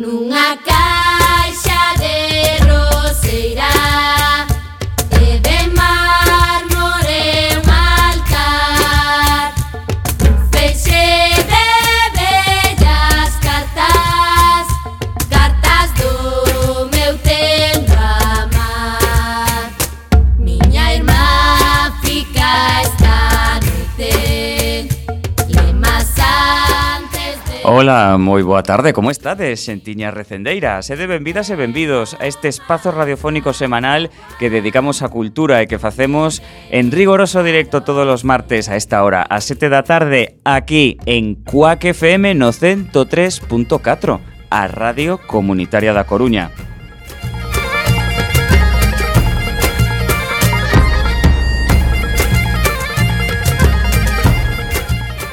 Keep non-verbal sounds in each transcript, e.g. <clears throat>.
Nunha caixa de roseira Ola, moi boa tarde, como estades, xentiñas recendeiras? Sede benvidas e benvidos a este espazo radiofónico semanal que dedicamos á cultura e que facemos en rigoroso directo todos os martes a esta hora, a 7 da tarde, aquí en Cuac FM no 103.4, a Radio Comunitaria da Coruña.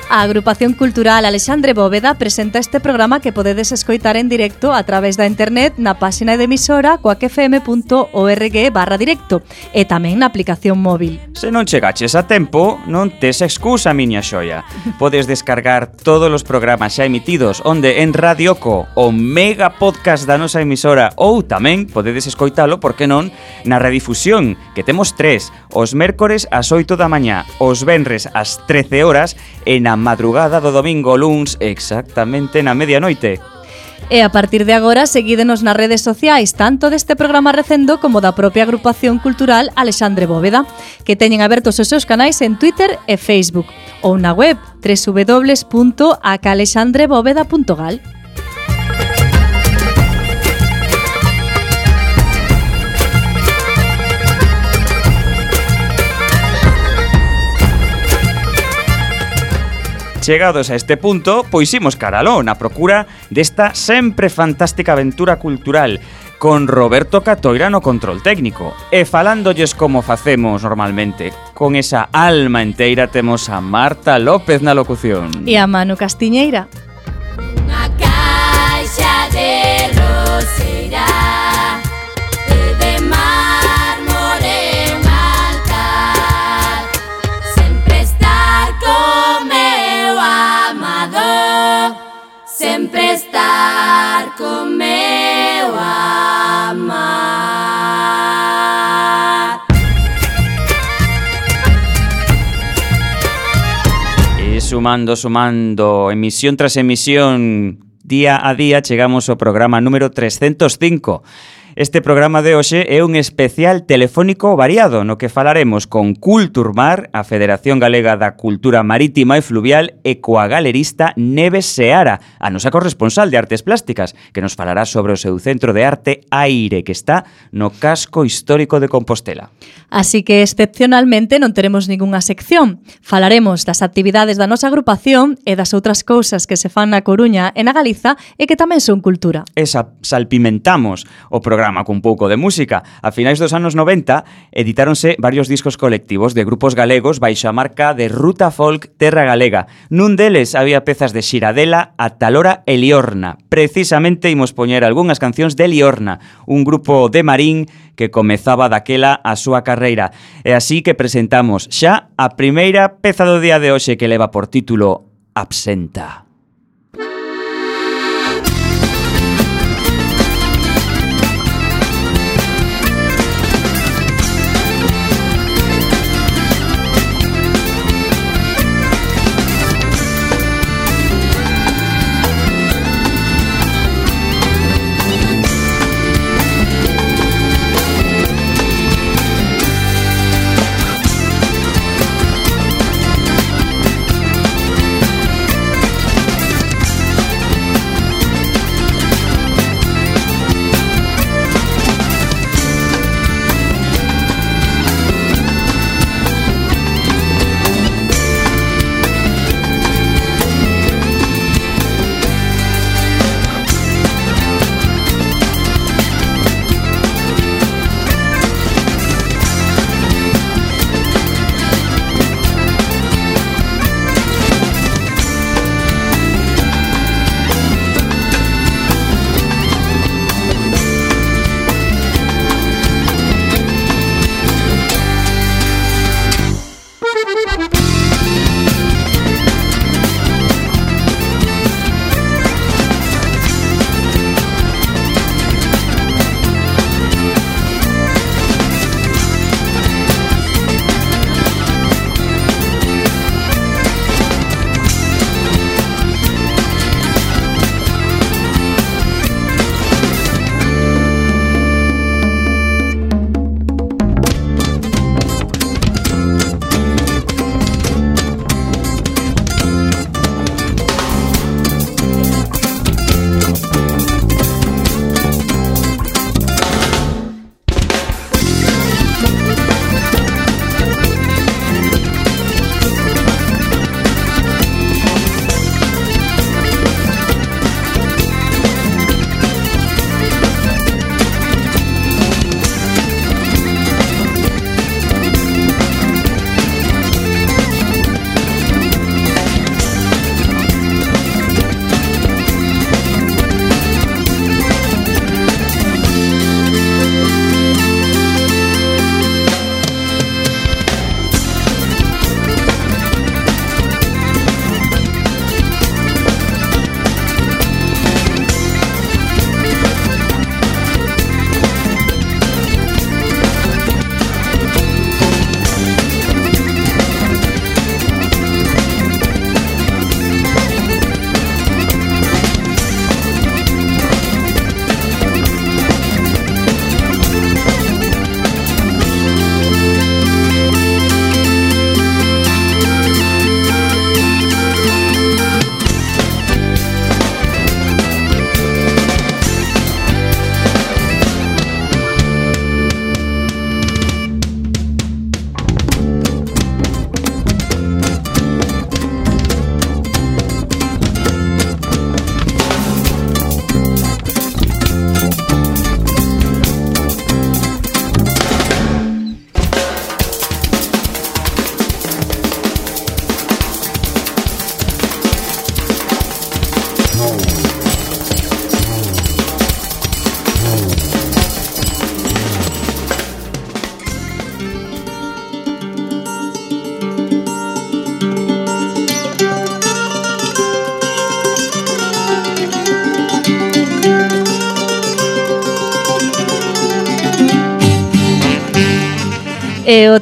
A Agrupación Cultural Alexandre Bóveda presenta este programa que podedes escoitar en directo a través da internet na páxina de emisora coacfm.org barra directo e tamén na aplicación móvil. Se non chegaches a tempo, non tes excusa, miña xoia. Podes descargar todos os programas xa emitidos onde en Radioco o mega podcast da nosa emisora ou tamén podedes escoitalo, por que non, na redifusión, que temos tres, os mércores ás 8 da mañá, os venres ás 13 horas e na madrugada do domingo luns exactamente na medianoite. E a partir de agora seguídenos nas redes sociais tanto deste programa recendo como da propia agrupación cultural Alexandre Bóveda, que teñen abertos os seus canais en Twitter e Facebook ou na web www.acalexandrebóveda.gal. chegados a este punto, pois imos caraló na procura desta sempre fantástica aventura cultural con Roberto Catoira no control técnico. E falándolles como facemos normalmente, con esa alma inteira temos a Marta López na locución. E a Manu Castiñeira. Unha caixa de roseiras con meu amar. E sumando, sumando, emisión tras emisión, día a día chegamos ao programa número 305 Este programa de hoxe é un especial telefónico variado no que falaremos con Culturmar, a Federación Galega da Cultura Marítima e Fluvial e coa galerista Neves Seara, a nosa corresponsal de Artes Plásticas, que nos falará sobre o seu centro de arte Aire, que está no casco histórico de Compostela. Así que excepcionalmente non teremos ningunha sección. Falaremos das actividades da nosa agrupación e das outras cousas que se fan na Coruña e na Galiza e que tamén son cultura. Esa salpimentamos o programa programa cun pouco de música. A finais dos anos 90 editáronse varios discos colectivos de grupos galegos baixo a marca de Ruta Folk Terra Galega. Nun deles había pezas de Xiradela, Atalora e Liorna. Precisamente imos poñer algunhas cancións de Liorna, un grupo de Marín que comezaba daquela a súa carreira. E así que presentamos xa a primeira peza do día de hoxe que leva por título Absenta.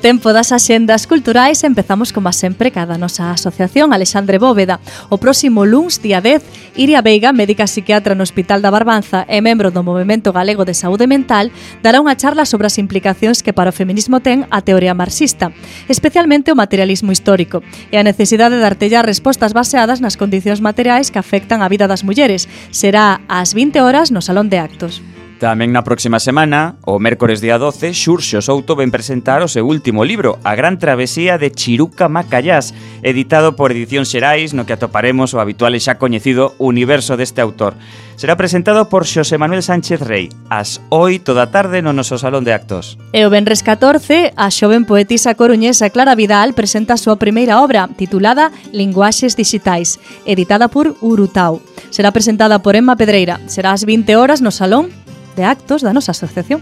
tempo das axendas culturais empezamos como sempre cada nosa asociación Alexandre Bóveda. O próximo luns, día 10, Iria Veiga, médica psiquiatra no Hospital da Barbanza e membro do Movimento Galego de Saúde Mental, dará unha charla sobre as implicacións que para o feminismo ten a teoría marxista, especialmente o materialismo histórico, e a necesidade de artellar respostas baseadas nas condicións materiais que afectan a vida das mulleres. Será ás 20 horas no Salón de Actos. Tamén na próxima semana, o mércores día 12, Xurxo Souto ven presentar o seu último libro, A Gran Travesía de Chiruca Macallás, editado por Edición Xerais, no que atoparemos o habitual e xa coñecido universo deste autor. Será presentado por Xosé Manuel Sánchez Rey, ás 8 da tarde no noso Salón de Actos. E o Benres 14, a xoven poetisa coruñesa Clara Vidal presenta a súa primeira obra, titulada Linguaxes Digitais, editada por Urutau. Será presentada por Emma Pedreira. Será ás 20 horas no Salón de actos da nosa asociación.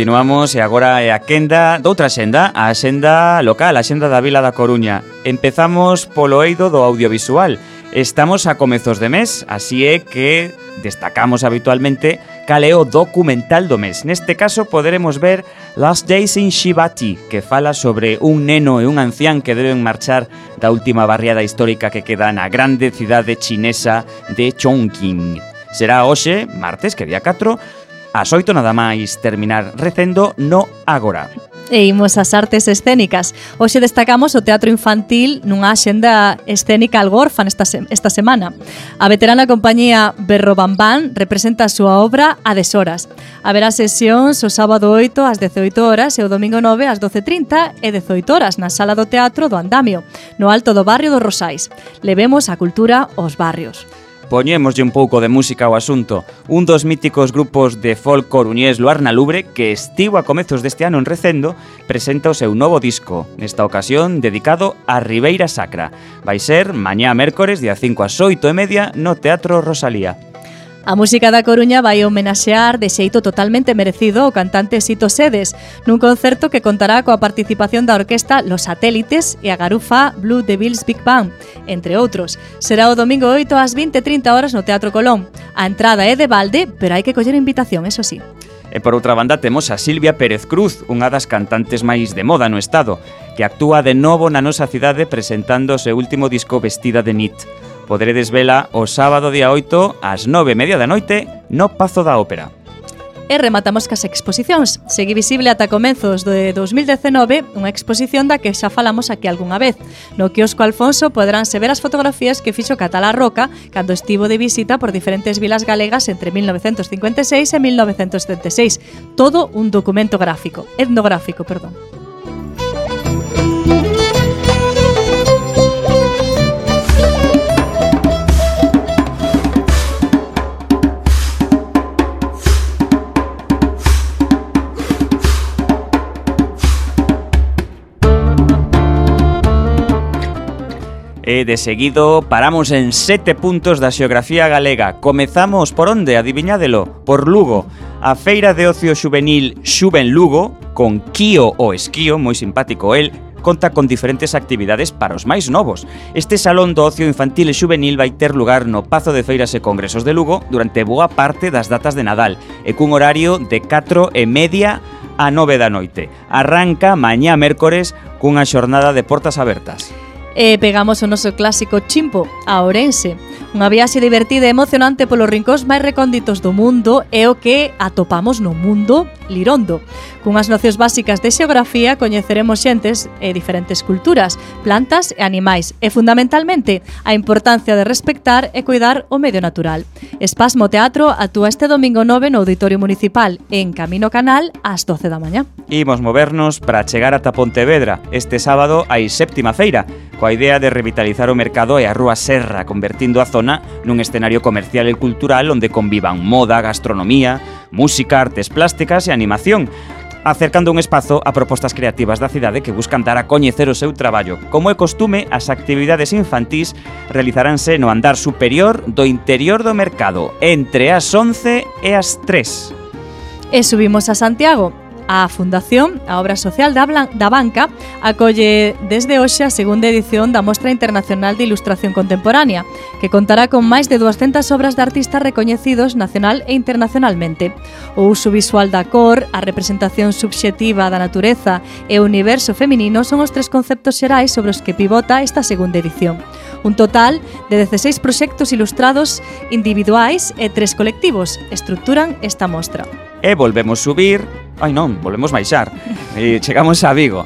Continuamos e agora é a quenda doutra xenda, a xenda local, a xenda da Vila da Coruña. Empezamos polo eido do audiovisual. Estamos a comezos de mes, así é que destacamos habitualmente cal é o documental do mes. Neste caso poderemos ver Last Days in Shibati, que fala sobre un neno e un ancián que deben marchar da última barriada histórica que queda na grande cidade chinesa de Chongqing. Será hoxe, martes, que día 4, As oito nada máis terminar recendo no Agora. E imos ás artes escénicas. Hoxe destacamos o teatro infantil nunha axenda escénica algorfan esta, se esta semana. A veterana compañía Berro Bambán representa a súa obra a deshoras. Haberá sesións o sábado 8 ás 18 horas e o domingo 9 ás 12.30 e 18 horas na sala do teatro do Andamio, no alto do barrio dos Rosais. Levemos a cultura aos barrios. Poñémoslle un pouco de música ao asunto. Un dos míticos grupos de folk coruñés Luarna Lubre, que estivo a comezos deste ano en Recendo, presenta o seu novo disco, nesta ocasión dedicado a Ribeira Sacra. Vai ser mañá mércores, día 5 ás 8 e media, no Teatro Rosalía. A música da Coruña vai homenaxear de xeito totalmente merecido o cantante Sito Sedes nun concerto que contará coa participación da orquesta Los Satélites e a garufa Blue Devils Big Bang, entre outros. Será o domingo 8 ás 20.30 horas no Teatro Colón. A entrada é de balde, pero hai que coller invitación, eso sí. E por outra banda temos a Silvia Pérez Cruz, unha das cantantes máis de moda no estado, que actúa de novo na nosa cidade presentando o seu último disco vestida de nit poderedes vela o sábado día 8 ás 9 media da noite no Pazo da Ópera. E rematamos cas exposicións. Segui visible ata comenzos de 2019 unha exposición da que xa falamos aquí algunha vez. No quiosco Alfonso poderánse ver as fotografías que fixo Catalá Roca cando estivo de visita por diferentes vilas galegas entre 1956 e 1976. Todo un documento gráfico, etnográfico, perdón. E de seguido paramos en sete puntos da xeografía galega. Comezamos por onde? Adiviñádelo. Por Lugo. A Feira de Ocio Xuvenil Xuben Lugo, con Kio o Esquío, moi simpático el, conta con diferentes actividades para os máis novos. Este salón do ocio infantil e xuvenil vai ter lugar no Pazo de Feiras e Congresos de Lugo durante boa parte das datas de Nadal e cun horario de 4 e media a 9 da noite. Arranca mañá mércores cunha xornada de portas abertas. E pegamos o noso clásico chimpo, a Ourense. Unha viaxe divertida e emocionante polos rincóns máis recónditos do mundo é o que atopamos no mundo lirondo. Cunhas nocións básicas de xeografía coñeceremos xentes e diferentes culturas, plantas e animais e fundamentalmente a importancia de respectar e cuidar o medio natural. Espasmo Teatro actúa este domingo 9 no Auditorio Municipal en Camino Canal ás 12 da mañá. Imos movernos para chegar ata Pontevedra. Este sábado hai séptima feira coa idea de revitalizar o mercado e a Rúa Serra, convertindo a zona zona nun escenario comercial e cultural onde convivan moda, gastronomía, música, artes plásticas e animación, acercando un espazo a propostas creativas da cidade que buscan dar a coñecer o seu traballo. Como é costume, as actividades infantís realizaránse no andar superior do interior do mercado, entre as 11 e as 3. E subimos a Santiago, A Fundación, a obra social da, Blan da Banca, acolle desde hoxe a segunda edición da Mostra Internacional de Ilustración Contemporánea, que contará con máis de 200 obras de artistas recoñecidos nacional e internacionalmente. O uso visual da cor, a representación subxetiva da natureza e o universo feminino son os tres conceptos xerais sobre os que pivota esta segunda edición. Un total de 16 proxectos ilustrados individuais e tres colectivos estructuran esta mostra. E volvemos subir Ai non, volvemos baixar. E chegamos a Vigo.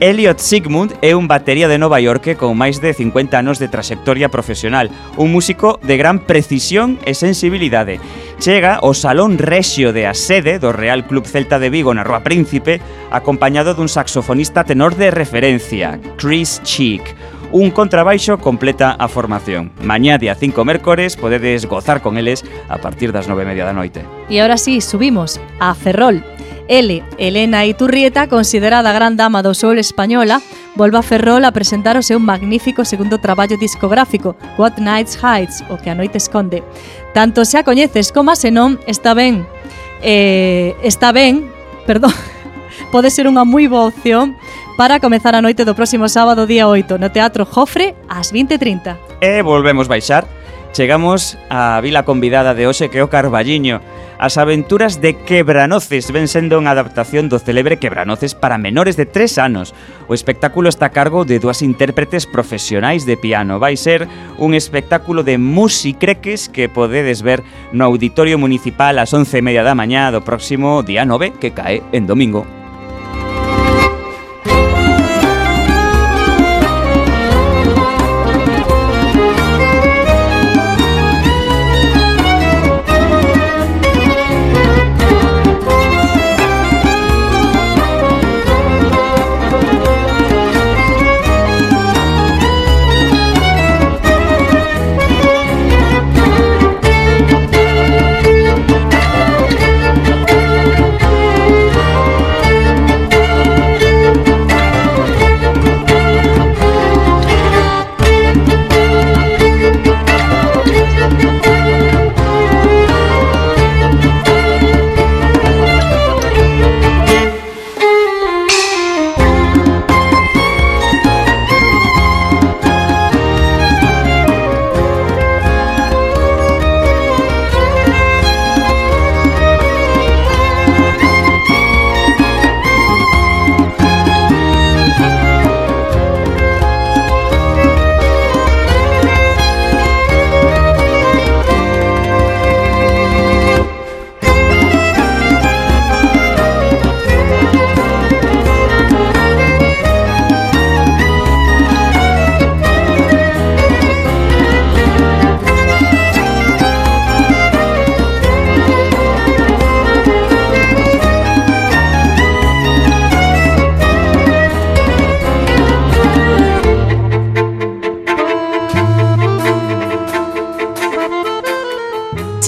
Elliot Sigmund é un batería de Nova York con máis de 50 anos de trayectoria profesional, un músico de gran precisión e sensibilidade. Chega ao Salón Rexio de a sede do Real Club Celta de Vigo na Rúa Príncipe, acompañado dun saxofonista tenor de referencia, Chris Cheek. Un contrabaixo completa a formación. Mañá día 5 mércores podedes gozar con eles a partir das 9 e media da noite. E agora sí, subimos a Ferrol, L, Elena Iturrieta, considerada gran dama do sol española, volva a Ferrol a presentar o seu magnífico segundo traballo discográfico, What Nights Hides, o que a noite esconde. Tanto se a coñeces como a senón, está ben, eh, está ben, <laughs> perdón, pode ser unha moi boa opción para comezar a noite do próximo sábado día 8 no Teatro Jofre ás 20.30. E volvemos baixar. Chegamos á vila convidada de hoxe que é o Carballiño. As aventuras de Quebranoces ven sendo unha adaptación do celebre Quebranoces para menores de 3 anos. O espectáculo está a cargo de dúas intérpretes profesionais de piano. Vai ser un espectáculo de musicreques que podedes ver no Auditorio Municipal ás 11 e media da mañá do próximo día 9 que cae en domingo.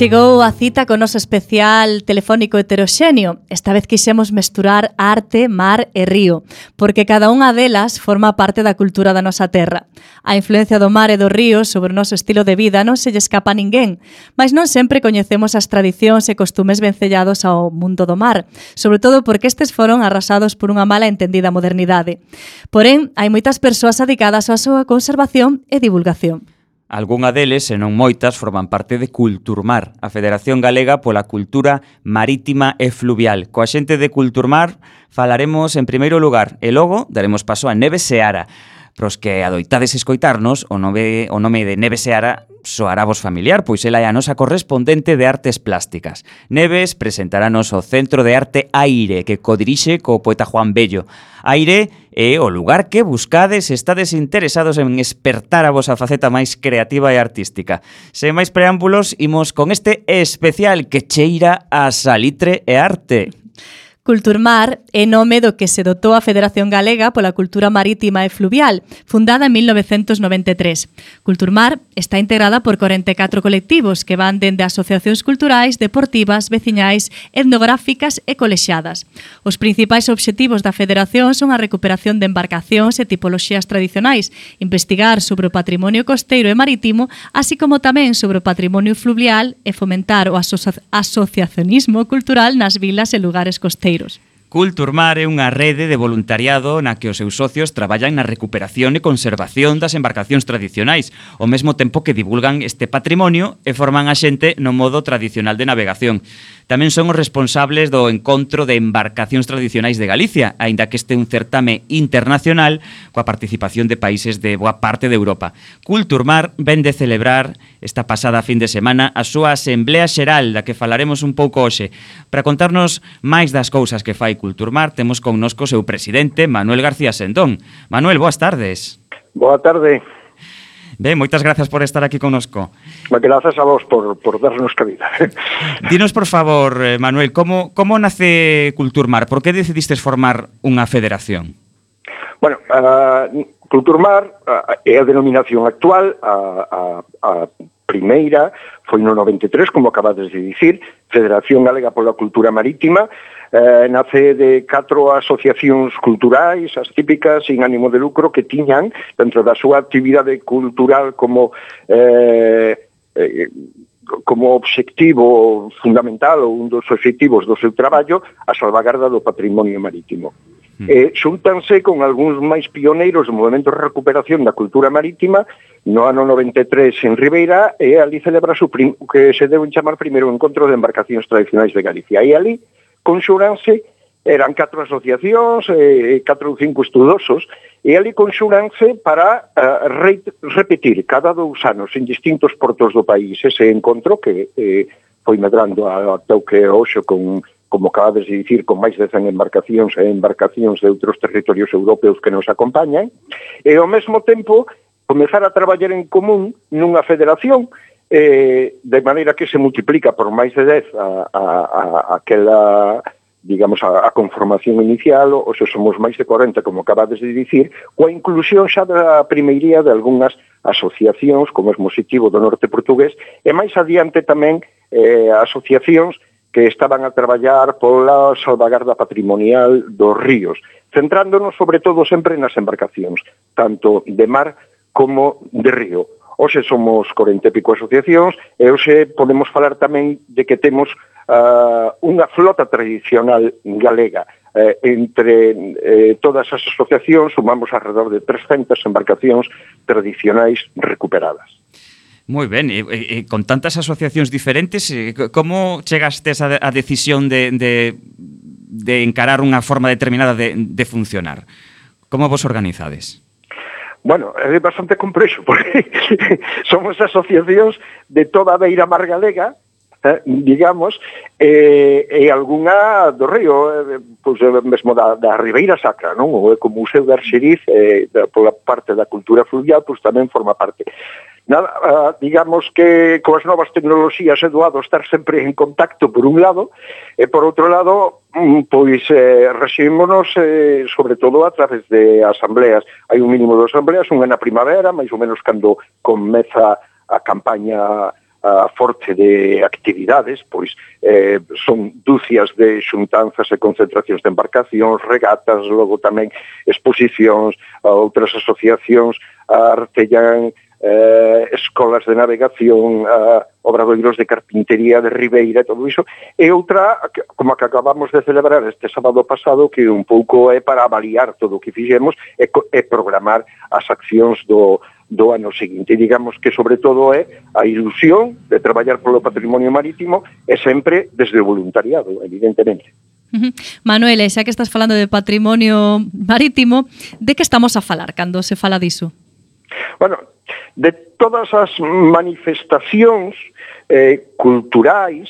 Chegou a cita con noso especial telefónico heteroxenio. Esta vez quixemos mesturar arte, mar e río, porque cada unha delas forma parte da cultura da nosa terra. A influencia do mar e do río sobre o noso estilo de vida non se lle escapa a ninguén, mas non sempre coñecemos as tradicións e costumes vencellados ao mundo do mar, sobre todo porque estes foron arrasados por unha mala entendida modernidade. Porén, hai moitas persoas adicadas á súa conservación e divulgación. Algúnha deles, e non moitas, forman parte de Culturmar, a Federación Galega pola Cultura Marítima e Fluvial. Coa xente de Culturmar falaremos en primeiro lugar e logo daremos paso a Neves Seara. Pros que adoitades escoitarnos, o nome, o nome de Neves Seara soará vos familiar, pois ela é a nosa correspondente de artes plásticas. Neves presentarános o Centro de Arte Aire, que codirixe co poeta Juan Bello. Aire é o lugar que buscades se estades interesados en espertar a vosa faceta máis creativa e artística. Sen máis preámbulos, imos con este especial que cheira a salitre e arte. Culturmar é nome do que se dotou a Federación Galega pola Cultura Marítima e Fluvial, fundada en 1993. Culturmar está integrada por 44 colectivos que van dende asociacións culturais, deportivas, veciñais, etnográficas e colexadas. Os principais obxectivos da Federación son a recuperación de embarcacións e tipoloxías tradicionais, investigar sobre o patrimonio costeiro e marítimo, así como tamén sobre o patrimonio fluvial e fomentar o aso asociacionismo cultural nas vilas e lugares costeiros Kiitos. Culturmar é unha rede de voluntariado na que os seus socios traballan na recuperación e conservación das embarcacións tradicionais, ao mesmo tempo que divulgan este patrimonio e forman a xente no modo tradicional de navegación. Tamén son os responsables do encontro de embarcacións tradicionais de Galicia, aínda que este un certame internacional coa participación de países de boa parte de Europa. Culturmar ven de celebrar esta pasada fin de semana a súa Asamblea Xeral, da que falaremos un pouco hoxe, para contarnos máis das cousas que fai Culturmar temos connosco o seu presidente, Manuel García Sendón. Manuel, boas tardes. Boa tarde. Ben, moitas grazas por estar aquí connosco. Grazas a vos por, por darnos cabida. <laughs> Dinos, por favor, eh, Manuel, como, como nace Culturmar? Por que decidistes formar unha federación? Bueno, uh, Culturmar uh, é a denominación actual, a, a, a primeira foi no 93, como acabades de dicir, Federación Galega pola Cultura Marítima, eh, nace de catro asociacións culturais, as típicas, sin ánimo de lucro, que tiñan dentro da súa actividade cultural como eh, eh, como obxectivo fundamental ou un dos obxectivos do seu traballo a salvagarda do patrimonio marítimo. Hmm. Eh, xuntanse con algúns máis pioneiros do Movimento de Recuperación da Cultura Marítima no ano 93 en Ribeira e ali celebra o que se deben chamar primeiro encontro de embarcacións tradicionais de Galicia. E ali conxuranse eran catro asociacións, eh, eh, catro ou cinco estudosos, e ali conxuranse para eh, re, repetir cada dous anos en distintos portos do país ese encontro que eh, foi medrando ata o que hoxe con como acabades de dicir, con máis de 100 embarcacións e embarcacións de outros territorios europeos que nos acompañan, e ao mesmo tempo comezar a traballar en común nunha federación eh, de maneira que se multiplica por máis de 10 a, a, a aquela digamos, a, a conformación inicial, ou se somos máis de 40, como acabades de dicir, coa inclusión xa da primeiría de algunhas asociacións, como é positivo do Norte Portugués, e máis adiante tamén eh, asociacións que estaban a traballar pola salvagarda patrimonial dos ríos, centrándonos sobre todo sempre nas embarcacións, tanto de mar como de río. Hoxe somos 40 e pico asociacións e hoxe podemos falar tamén de que temos uh, unha flota tradicional galega. Eh, entre eh, todas as asociacións sumamos alrededor de 300 embarcacións tradicionais recuperadas. Moi ben, e, e, con tantas asociacións diferentes, eh, como chegastes a, a decisión de, de, de encarar unha forma determinada de, de funcionar? Como vos organizades? Bueno, é bastante complexo, <laughs> porque somos asociacións de toda a beira mar galega, eh, digamos, eh, e algunha do río, eh, pois, eh, mesmo da, da Ribeira Sacra, non? O Ecomuseu de Arxeriz, eh, da, pola parte da cultura fluvial, pois tamén forma parte nada, ah, digamos que coas novas tecnoloxías é doado estar sempre en contacto por un lado e por outro lado mm, pois eh, recibímonos eh, sobre todo a través de asambleas. Hai un mínimo de asambleas, unha na primavera máis ou menos cando comeza a campaña a forte de actividades, pois eh, son dúcias de xuntanzas e concentracións de embarcacións, regatas, logo tamén exposicións, outras asociacións artellan eh, escolas de navegación, eh, obradoiros de carpintería de Ribeira, todo iso. E outra, como a que acabamos de celebrar este sábado pasado, que un pouco é para avaliar todo o que fixemos e, e programar as accións do, do ano seguinte. Digamos que, sobre todo, é a ilusión de traballar polo patrimonio marítimo e sempre desde o voluntariado, evidentemente. Manuel, xa que estás falando de patrimonio marítimo, de que estamos a falar cando se fala diso? Bueno, de todas as manifestacións eh, culturais,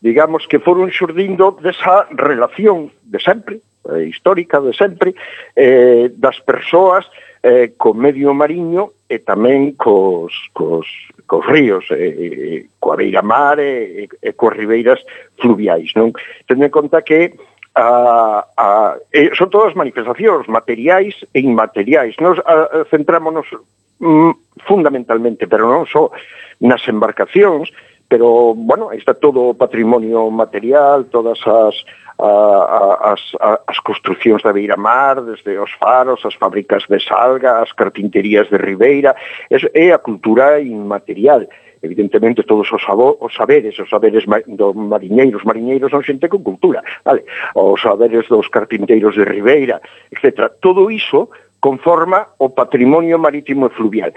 digamos, que foron xurdindo desa relación de sempre, eh, histórica de sempre, eh, das persoas eh, co medio mariño e tamén cos, cos, cos ríos, eh, eh coa beira mar e, e coas ribeiras fluviais. Non? Tendo en conta que a, a, eh, son todas manifestacións materiais e inmateriais. Nos a, a, centrámonos Mm, fundamentalmente, pero non só nas embarcacións, pero, bueno, aí está todo o patrimonio material, todas as, a, as, a, as construcións da Beira Mar, desde os faros, as fábricas de salga, as carpinterías de Ribeira, é, é a cultura inmaterial. Evidentemente, todos os, os saberes, os saberes dos mariñeiros, mariñeiros son xente con cultura, vale? os saberes dos carpinteiros de Ribeira, etc. Todo iso conforma o patrimonio marítimo e fluvial.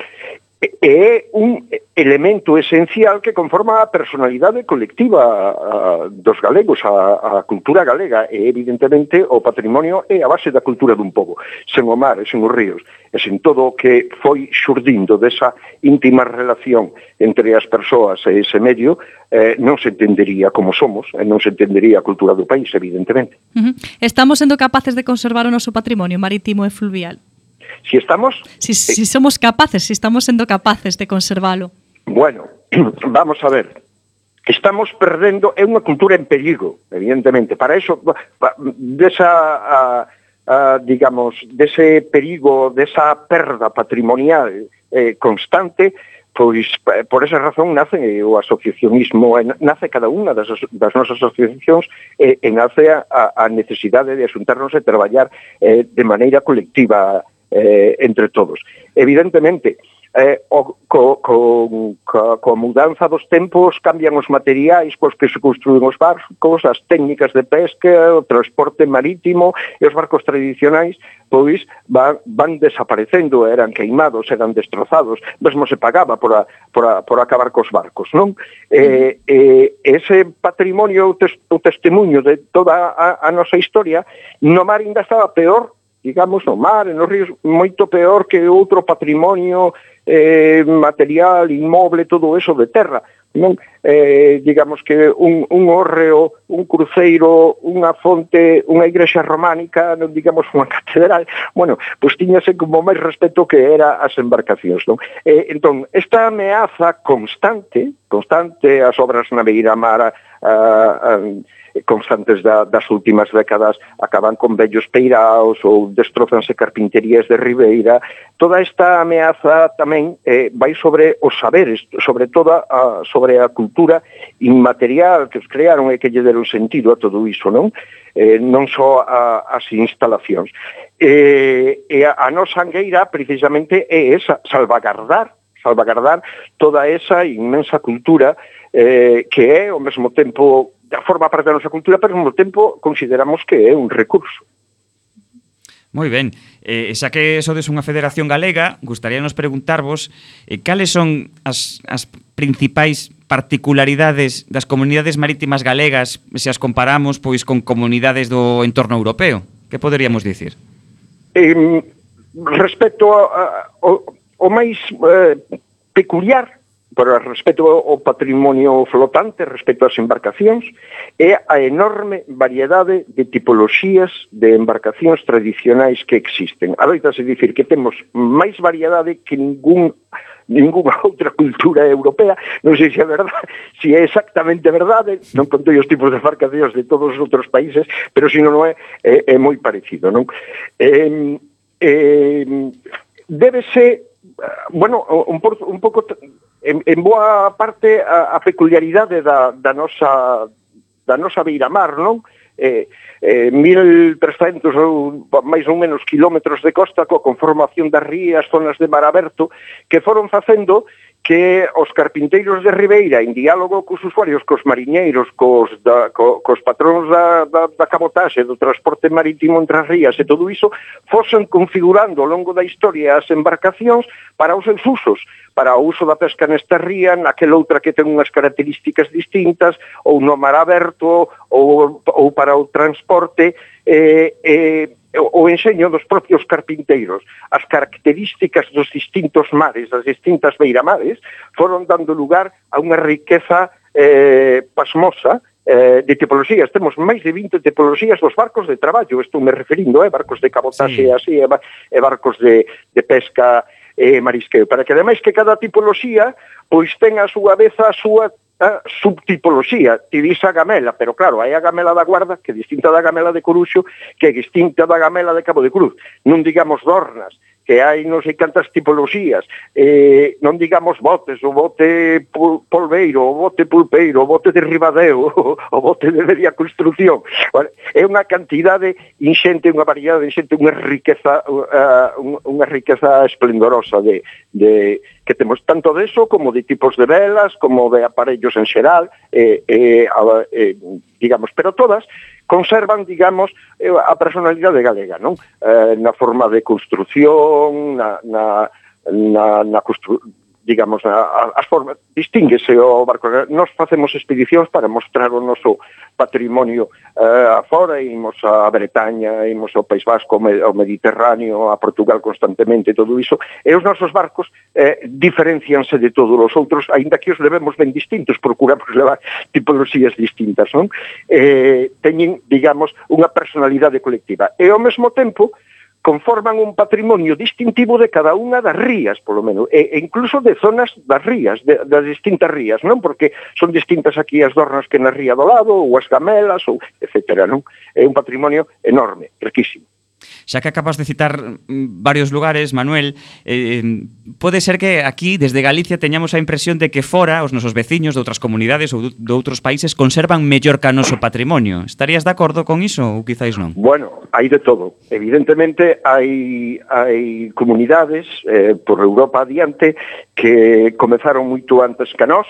É un elemento esencial que conforma a personalidade colectiva a, dos galegos, a, a cultura galega, e evidentemente o patrimonio é a base da cultura dun pobo, sen o mar, sen os ríos, e sen todo o que foi xurdindo desa íntima relación entre as persoas e ese medio, eh, non se entendería como somos, e non se entendería a cultura do país, evidentemente. Uh -huh. Estamos sendo capaces de conservar o noso patrimonio marítimo e fluvial. Si estamos... Si, si somos capaces, si estamos sendo capaces de conservalo. Bueno, <clears throat> vamos a ver. Estamos perdendo, é unha cultura en perigo, evidentemente. Para eso, desa, a, a, digamos, dese perigo, desa perda patrimonial eh, constante, pois por esa razón nace o asociacionismo, eh, nace cada unha das, das nosas asociacións e, e nace a, a necesidade de asuntarnos e traballar eh, de maneira colectiva eh, entre todos. Evidentemente, eh, o, co, co, co, co mudanza dos tempos cambian os materiais cos que se construen os barcos, as técnicas de pesca, o transporte marítimo e os barcos tradicionais pois van, van desaparecendo, eran queimados, eran destrozados, mesmo se pagaba por, a, por, a, por acabar cos barcos, non? Eh, mm. eh, ese patrimonio, o, tes, o testemunho de toda a, a nosa historia, no mar ainda estaba peor digamos, no mar, nos ríos, moito peor que outro patrimonio eh, material, inmoble, todo eso de terra. Non? Eh, digamos que un, un hórreo, un cruceiro, unha fonte, unha igrexa románica, non digamos unha <laughs> catedral, bueno, pois tiñase como máis respeto que era as embarcacións. Non? Eh, entón, esta ameaza constante, constante, as obras na Beira Mar, a, a, a Eh, constantes da, das últimas décadas acaban con vellos peiraos ou destrozanse carpinterías de Ribeira. Toda esta ameaza tamén eh, vai sobre os saberes, sobre toda a, sobre a cultura inmaterial que os crearon e que lle deron sentido a todo iso, non? Eh, non só a, as instalacións. Eh, e a, a nosa angueira precisamente é esa, salvagardar salvagardar toda esa inmensa cultura eh, que é ao mesmo tempo da forma parte da nosa cultura, pero ao mesmo tempo consideramos que é un recurso. Moi ben. Eh, xa que sodes unha federación galega, gustaríanos preguntarvos eh, cales son as, as principais particularidades das comunidades marítimas galegas se as comparamos pois con comunidades do entorno europeo? Que poderíamos dicir? Eh, respecto a, a, o, o máis eh, peculiar por respecto ao patrimonio flotante, respecto ás embarcacións, é a enorme variedade de tipoloxías de embarcacións tradicionais que existen. Adoitase dicir que temos máis variedade que ningún ninguna <laughs> outra cultura europea, non sei se é verdade, <laughs> se é exactamente verdade, non contei os tipos de embarcacións de todos os outros países, pero se non é, é, é moi parecido, non? Eh, eh, débese bueno, un, un pouco en, en boa parte a, a peculiaridade da, da nosa da nosa beira mar, non? Eh, eh, 1.300 ou máis ou menos kilómetros de costa coa conformación das rías, zonas de mar aberto, que foron facendo eh, que os carpinteiros de Ribeira, en diálogo cos usuarios, cos mariñeiros, cos, da, co, cos patróns da, da, da cabotaxe, do transporte marítimo entre as rías e todo iso, fosen configurando ao longo da historia as embarcacións para os seus usos, para o uso da pesca nesta ría, naquela outra que ten unhas características distintas, ou no mar aberto, ou, ou para o transporte, eh, eh, o enseño dos propios carpinteiros as características dos distintos mares, das distintas beiramares, foron dando lugar a unha riqueza eh, pasmosa eh, de tipoloxías. Temos máis de 20 tipoloxías dos barcos de traballo, estou me referindo, eh, barcos de cabotaxe sí. así, e eh, barcos de, de pesca e eh, marisqueo, para que ademais que cada tipoloxía pois ten a súa vez a súa a subtipoloxía, ti dis a gamela, pero claro, hai a gamela da guarda que é distinta da gamela de Coruxo, que é distinta da gamela de Cabo de Cruz, non digamos dornas, que hai non sei cantas tipoloxías, eh, non digamos botes, o bote polveiro, o bote pulpeiro, o bote de Ribadeo, <laughs> o bote de media construcción. Vale? É unha cantidade inxente, unha variedade inxente, unha riqueza, uh, unha riqueza esplendorosa de, de, que temos tanto de eso como de tipos de velas, como de aparellos en xeral, eh, eh, eh, digamos, pero todas conservan, digamos, eh, a personalidade galega, non? Eh, na forma de construción, na, na, na, na constru digamos, a, as formas, distinguese o barco. Nos facemos expedicións para mostrar o noso patrimonio eh, afora, imos a Bretaña, imos ao País Vasco, ao Mediterráneo, a Portugal constantemente, todo iso, e os nosos barcos eh, diferencianse de todos os outros, aínda que os levemos ben distintos, procuramos <laughs> levar tipologías distintas, non? Eh, teñen, digamos, unha personalidade colectiva. E ao mesmo tempo, conforman un patrimonio distintivo de cada unha das rías, polo menos, e, e incluso de zonas das rías, de, das distintas rías, non? Porque son distintas aquí as dornas que na ría do lado, ou as gamelas, ou etc. Non? É un patrimonio enorme, riquísimo. Xa que acabas de citar mm, varios lugares, Manuel, eh, pode ser que aquí, desde Galicia, teñamos a impresión de que fora os nosos veciños de outras comunidades ou de outros países conservan mellor ca noso patrimonio. Estarías de acordo con iso ou quizáis non? Bueno, hai de todo. Evidentemente, hai, hai comunidades eh, por Europa adiante que comezaron moito antes que nós,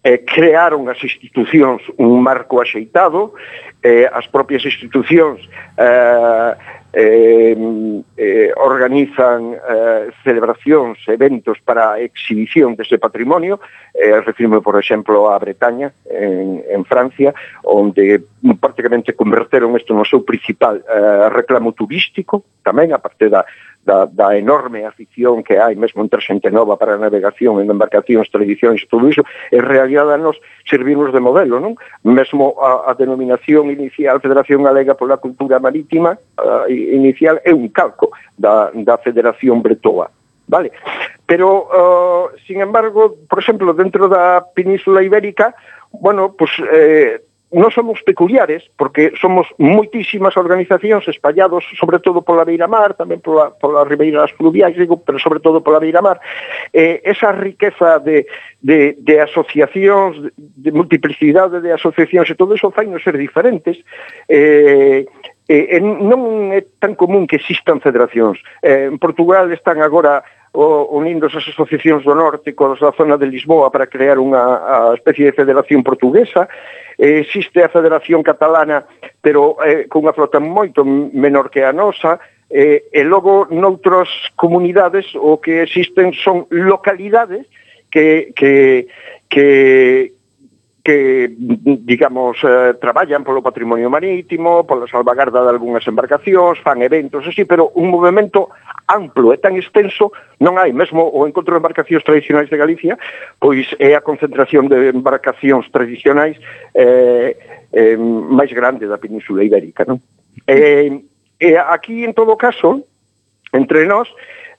eh, crearon as institucións un marco axeitado, eh, as propias institucións eh, eh, eh, organizan eh, celebracións, eventos para exhibición dese patrimonio, eh, refirme, por exemplo, a Bretaña, en, en Francia, onde prácticamente converteron isto no seu principal eh, reclamo turístico, tamén, a parte da, da, da enorme afición que hai mesmo entre xente nova para a navegación en embarcacións, tradicións, todo iso, en realidade nos servirnos de modelo, non? Mesmo a, a denominación inicial Federación Galega pola Cultura Marítima uh, inicial é un calco da, da Federación Bretoa. Vale. Pero, uh, sin embargo, por exemplo, dentro da Península Ibérica, bueno, pues eh, non somos peculiares, porque somos moitísimas organizacións espallados, sobre todo pola Beira Mar, tamén pola, pola Ribeiras Fluviais, digo, pero sobre todo pola Beira Mar, eh, esa riqueza de, de, de asociacións, de, multiplicidade de asociacións, e todo eso fai nos ser diferentes, eh, eh, non é tan común que existan federacións. Eh, en Portugal están agora o, unindo as asociacións do norte con a zona de Lisboa para crear unha especie de federación portuguesa. Eh, existe a Federación Catalana, pero eh, cunha flota moito menor que a nosa, eh, e logo noutras comunidades o que existen son localidades que, que, que, que, digamos, eh, traballan polo patrimonio marítimo, pola salvagarda de algunhas embarcacións, fan eventos así, pero un movimento amplo e tan extenso non hai. Mesmo o encontro de embarcacións tradicionais de Galicia, pois é a concentración de embarcacións tradicionais eh, eh, máis grande da Península Ibérica. Non? Eh, eh, aquí, en todo caso, entre nós,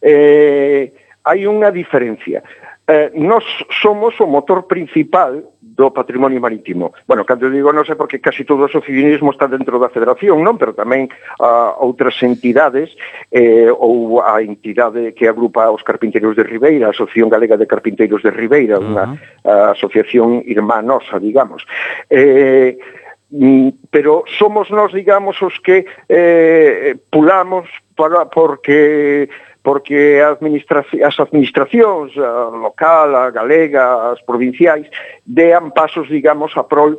eh, hai unha diferencia eh, nos somos o motor principal do patrimonio marítimo. Bueno, cando digo non sei porque casi todo o socialismo está dentro da federación, non? Pero tamén a outras entidades eh, ou a entidade que agrupa os carpinteiros de Ribeira, a Asociación Galega de Carpinteiros de Ribeira, uh -huh. unha asociación irmá nosa, digamos. Eh, mm, pero somos nós, digamos, os que eh, pulamos para porque porque as, administraci as administracións a local, a galega, as provinciais, dean pasos, digamos, a prol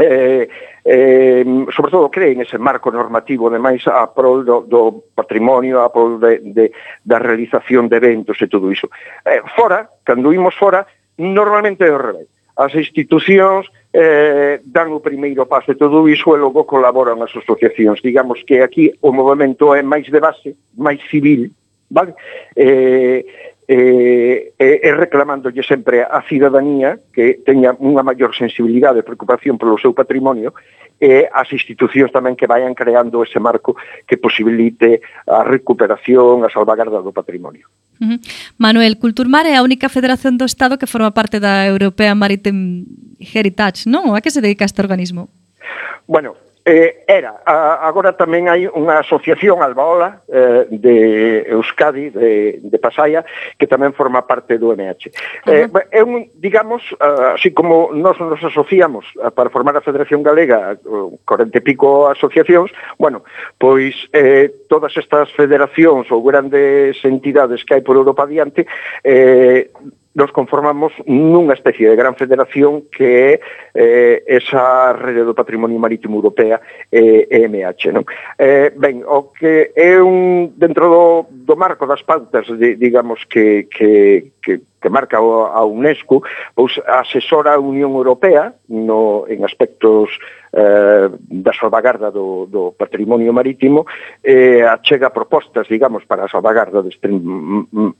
eh, eh, sobre todo creen ese marco normativo ademais a prol do, do patrimonio a prol de, de, da realización de eventos e todo iso eh, fora, cando imos fora normalmente é o revés as institucións eh, dan o primeiro paso e todo iso e logo colaboran as asociacións. Digamos que aquí o movimento é máis de base, máis civil, vale? eh, eh, eh e reclamándolle sempre a cidadanía que teña unha maior sensibilidade e preocupación polo seu patrimonio e as institucións tamén que vayan creando ese marco que posibilite a recuperación, a salvaguarda do patrimonio. Uh -huh. Manuel, Culturmar é a única federación do Estado que forma parte da European Maritime Heritage, non? A que se dedica este organismo? Bueno, Eh, era, a, agora tamén hai unha asociación albaola eh, de Euskadi, de, de Pasaia, que tamén forma parte do MH. Eh, uh -huh. É un, digamos, así como nós nos asociamos para formar a Federación Galega, 40 e pico asociacións, bueno, pois eh, todas estas federacións ou grandes entidades que hai por Europa adiante, eh, nos conformamos nunha especie de gran federación que é eh, esa rede do patrimonio marítimo europea eh, EMH. Non? Eh, ben, o que é un dentro do, do marco das pautas, de, digamos, que, que, que, que marca a UNESCO, pois asesora a Unión Europea no, en aspectos eh, eh, da salvagarda do, do patrimonio marítimo e eh, achega propostas, digamos, para a salvagarda deste,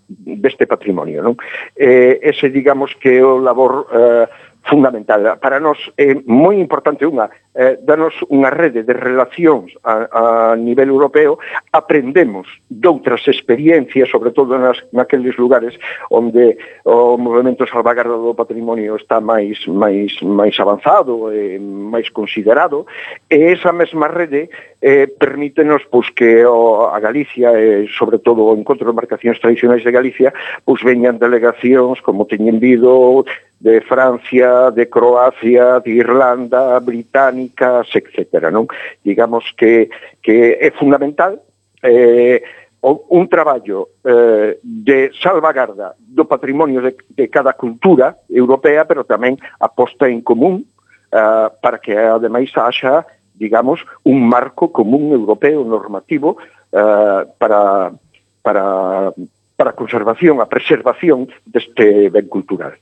deste patrimonio. Non? Eh, ese, digamos, que é o labor eh, fundamental. Para nós é moi importante unha, eh, danos unha rede de relacións a, a nivel europeo, aprendemos doutras experiencias, sobre todo nas, naqueles lugares onde o movimento salvagarda do patrimonio está máis máis máis avanzado, e máis considerado, e esa mesma rede eh, permítenos pois, que o, a Galicia, e sobre todo o encontro de marcacións tradicionais de Galicia, pois veñan delegacións como teñen vido de Francia, de Croacia, de Irlanda, británicas, etcétera, non? Digamos que, que é fundamental eh, un traballo eh, de salvagarda do patrimonio de, de cada cultura europea, pero tamén a posta en común eh, para que ademais haxa, digamos, un marco común europeo normativo eh, para, para, para a conservación, a preservación deste ben cultural.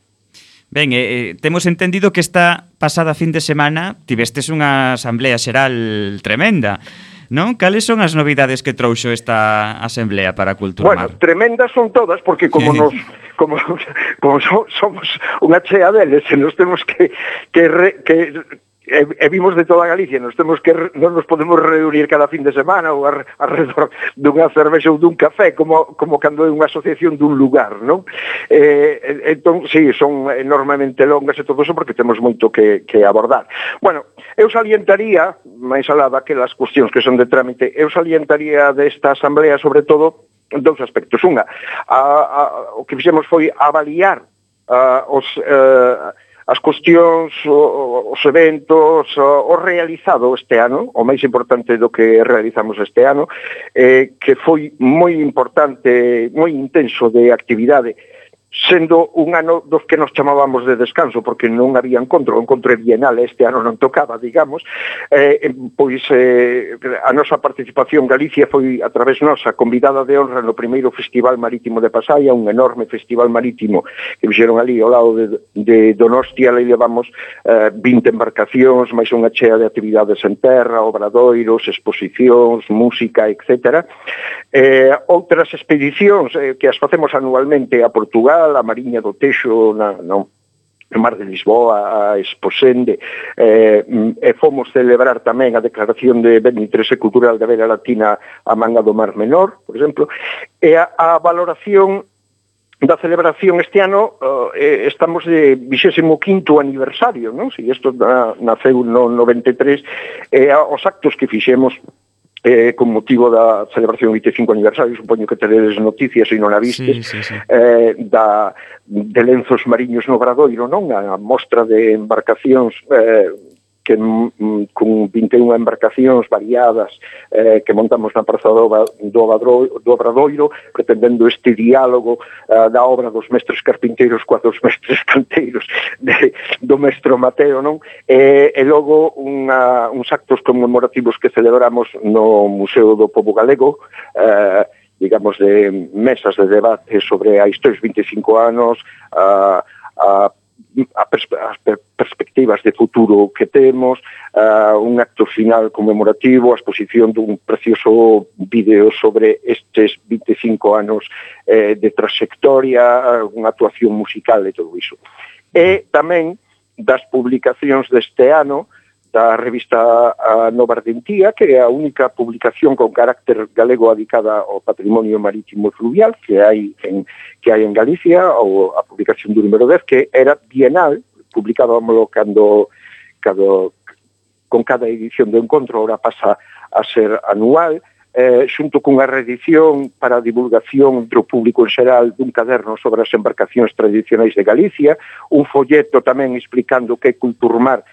Ben, eh, eh, temos entendido que esta pasada fin de semana tivestes unha asamblea xeral tremenda. Non? Cales son as novidades que trouxo esta asamblea para a cultura bueno, mar? tremendas son todas porque como nos como, como somos unha chea deles e nos temos que que, re, que e, e vimos de toda Galicia, nos temos que non nos podemos reunir cada fin de semana ou alrededor <laughs> dunha cervexa ou dun café, como como cando é unha asociación dun lugar, non? Eh, entón, si, sí, son enormemente longas e todo eso porque temos moito que, que abordar. Bueno, eu salientaría, máis alá que as cuestións que son de trámite, eu salientaría desta asamblea sobre todo dous aspectos. Unha, a, a, o que fixemos foi avaliar a, os... eh, as cuestións, os eventos, o realizado este ano, o máis importante do que realizamos este ano, eh, que foi moi importante, moi intenso de actividade, sendo un ano dos que nos chamábamos de descanso, porque non había encontro, o encontro bienal, este ano non tocaba, digamos, eh, pois eh, a nosa participación Galicia foi a través nosa convidada de honra no primeiro Festival Marítimo de Pasaia, un enorme festival marítimo que fixeron ali ao lado de, de Donostia, ali levamos eh, 20 embarcacións, máis unha chea de actividades en terra, obradoiros, exposicións, música, etc. Eh, outras expedicións eh, que as facemos anualmente a Portugal, Central, a Mariña do Texo, na, no, no Mar de Lisboa, a Exposende, eh, e fomos celebrar tamén a declaración de Benitrese Cultural da Vera Latina a Manga do Mar Menor, por exemplo, e a, a valoración da celebración este ano eh, eh estamos de 25º aniversario, non? Si isto na, naceu no 93, e eh, os actos que fixemos eh, con motivo da celebración 25 aniversario, supoño que teredes noticias e non a vistes, sí, sí, sí. Eh, da, de lenzos mariños no Bradoiro, non? A mostra de embarcacións eh, que con 21 embarcacións variadas eh, que montamos na Praza do, do, do Obradoiro, pretendendo este diálogo eh, da obra dos mestres carpinteiros coa dos mestres canteiros de, do mestre Mateo, non? E, e logo unha, uns actos conmemorativos que celebramos no Museo do Pobo Galego, eh, digamos, de mesas de debate sobre a estes 25 anos, a, a a as perspectivas de futuro que temos, uh, un acto final conmemorativo, a exposición dun precioso vídeo sobre estes 25 anos eh, de trayectoria, unha actuación musical e todo iso. E tamén das publicacións deste ano, da revista a Nova Ardentía, que é a única publicación con carácter galego dedicada ao patrimonio marítimo fluvial que hai en, que hai en Galicia, ou a publicación do número 10, que era bienal, publicábamoslo cando, cando, con cada edición do encontro, ahora pasa a ser anual, eh, xunto cunha reedición para a divulgación do público en xeral dun caderno sobre as embarcacións tradicionais de Galicia, un folleto tamén explicando que é Culturmar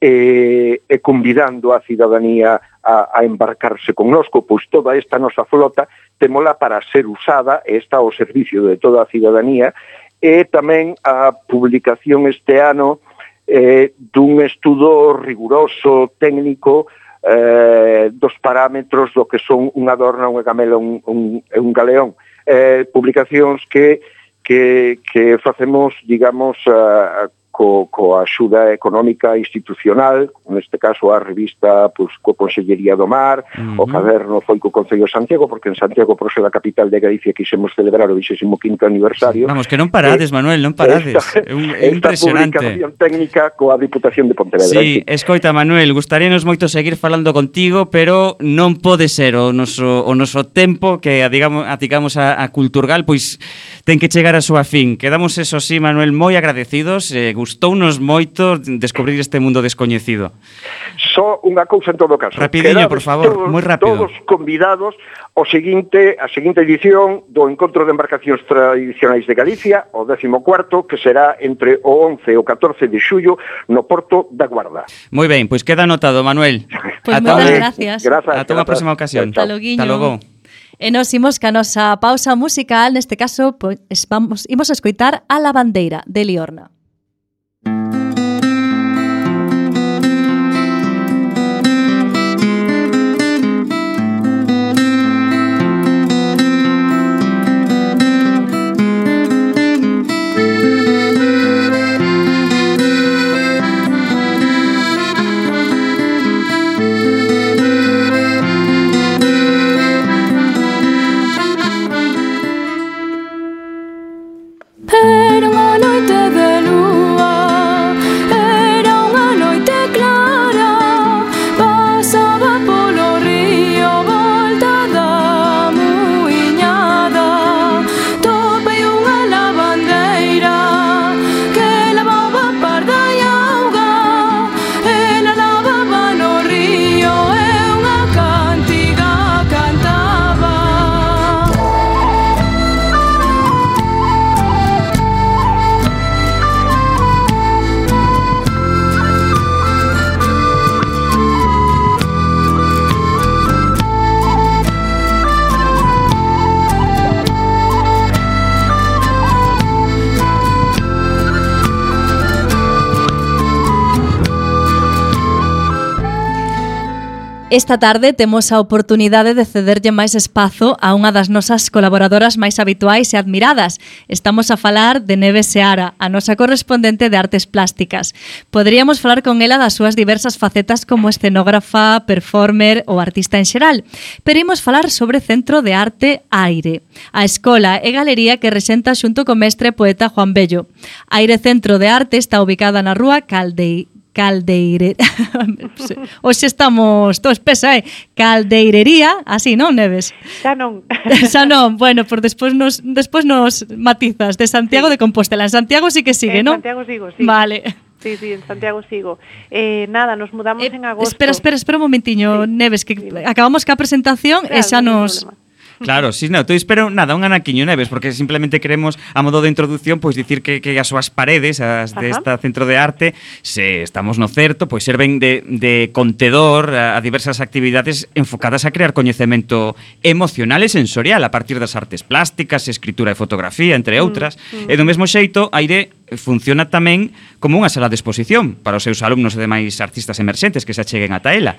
e, e convidando a cidadanía a, a embarcarse connosco, pois toda esta nosa flota temola para ser usada e está ao servicio de toda a cidadanía e tamén a publicación este ano eh, dun estudo riguroso, técnico, eh, dos parámetros do que son unha adorna, unha gamela, un, un, un galeón. Eh, publicacións que, que, que facemos, digamos, eh, co, co axuda económica institucional, neste caso a revista pois, co Consellería do Mar, uh -huh. o caderno foi co Concello de Santiago, porque en Santiago, proxe da capital de Galicia, quixemos celebrar o 25º aniversario. Vamos, que non parades, eh, Manuel, non parades. Esta, é un, é impresionante. Esta publicación técnica coa Diputación de Pontevedra. Sí, escoita, Manuel, gustaríanos moito seguir falando contigo, pero non pode ser o noso, o noso tempo que digamos, aticamos a, a Culturgal, pois ten que chegar a súa fin. Quedamos, eso sí, Manuel, moi agradecidos, eh, gustounos moito descubrir este mundo descoñecido. Só unha cousa en todo caso. Rapidiño, por favor, moi rápido. Todos convidados ao seguinte, a seguinte edición do Encontro de Embarcacións Tradicionais de Galicia, o 14º, que será entre o 11 e o 14 de xullo no Porto da Guarda. Moi ben, pois queda anotado, Manuel. <laughs> Pois pues moitas gracias. gracias. Ata unha próxima ocasión. Hasta logo. Hasta logo. E nos imos ca nosa pausa musical, neste caso, pois, vamos, imos a escoitar a la bandeira de Liorna. Esta tarde temos a oportunidade de cederlle máis espazo a unha das nosas colaboradoras máis habituais e admiradas. Estamos a falar de Neve Seara, a nosa correspondente de artes plásticas. Poderíamos falar con ela das súas diversas facetas como escenógrafa, performer ou artista en xeral, pero imos falar sobre Centro de Arte Aire, a escola e galería que resenta xunto co mestre poeta Juan Bello. Aire Centro de Arte está ubicada na rúa Caldei caldeire <laughs> Oxe estamos todos pesa, eh? Caldeirería, así, non, Neves? Xa non. <laughs> Xa non, bueno, por despois nos, despois nos matizas de Santiago sí. de Compostela. En Santiago sí que sigue, non? En Santiago sigo, sí. Vale. Sí, sí, en Santiago sigo. Eh, nada, nos mudamos eh, en agosto. Espera, espera, espera un momentiño, sí, Neves, que sí. acabamos ca presentación claro, e xa nos... No Claro, si sí, no, estou espero nada, un anaquiño Neves, porque simplemente queremos, a modo de introducción, pois dicir que, que as súas paredes, as desta de centro de arte, se estamos no certo, pois serven de, de contedor a, a diversas actividades enfocadas a crear coñecemento emocional e sensorial a partir das artes plásticas, escritura e fotografía, entre mm, outras. Mm, mm. E do mesmo xeito, aire funciona tamén como unha sala de exposición para os seus alumnos e demais artistas emerxentes que se acheguen ata ela.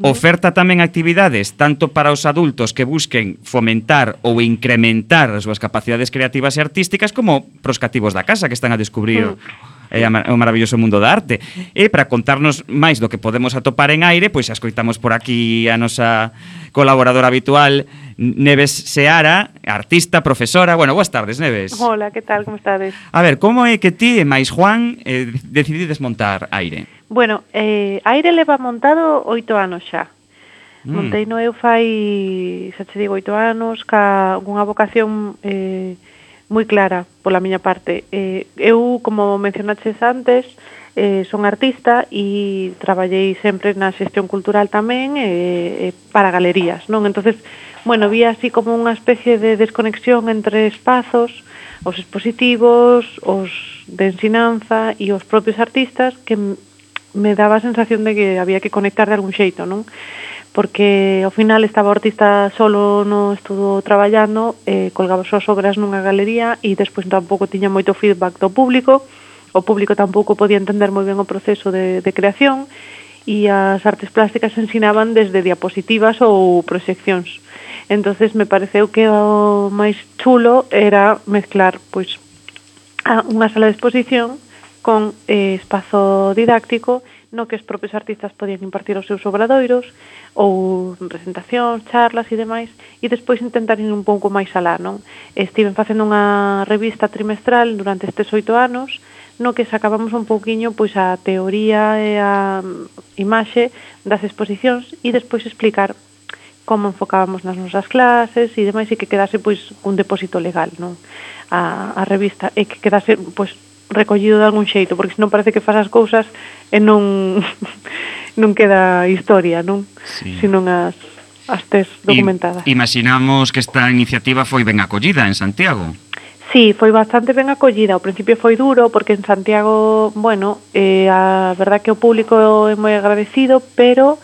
Oferta tamén actividades tanto para os adultos que busquen fomentar ou incrementar as súas capacidades creativas e artísticas como pros cativos da casa que están a descubrir mm. é o maravilloso mundo da arte. E para contarnos máis do que podemos atopar en aire, pois escoitamos por aquí a nosa colaboradora habitual, Neves Seara, artista, profesora. Bueno, boas tardes, Neves. Hola, que tal, como estades? A ver, como é que ti e máis Juan eh, decidides montar aire? Bueno, eh, aire leva montado oito anos xa. Mm. Montei no eu fai, xa te digo, oito anos, ca unha vocación eh, moi clara pola miña parte. Eh, eu, como mencionaches antes, eh, son artista e traballei sempre na xestión cultural tamén eh, eh, para galerías, non? entonces bueno, vi así como unha especie de desconexión entre espazos, os expositivos, os de ensinanza e os propios artistas que me daba a sensación de que había que conectar de algún xeito, non? Porque ao final estaba o artista solo no estudo traballando, eh, colgaba as súas obras nunha galería e despois tampouco tiña moito feedback do público, o público tampouco podía entender moi ben o proceso de, de creación e as artes plásticas ensinaban desde diapositivas ou proxeccións entonces me pareceu que o máis chulo era mezclar pois unha sala de exposición con eh, espazo didáctico no que os propios artistas podían impartir os seus obradoiros ou presentacións, charlas e demais e despois intentar ir un pouco máis alá, non? Estiven facendo unha revista trimestral durante estes oito anos no que sacábamos un pouquiño pois a teoría e a imaxe das exposicións e despois explicar como enfocábamos nas nosas clases e demais e que quedase pois un depósito legal, non? A, a revista e que quedase pois recollido de algún xeito, porque senón parece que faz as cousas e non <laughs> non queda historia, non? Sí. Senón as as tes documentadas. I, imaginamos que esta iniciativa foi ben acollida en Santiago. Sí, foi bastante ben acollida. Ao principio foi duro porque en Santiago, bueno, eh, a verdad que o público é moi agradecido, pero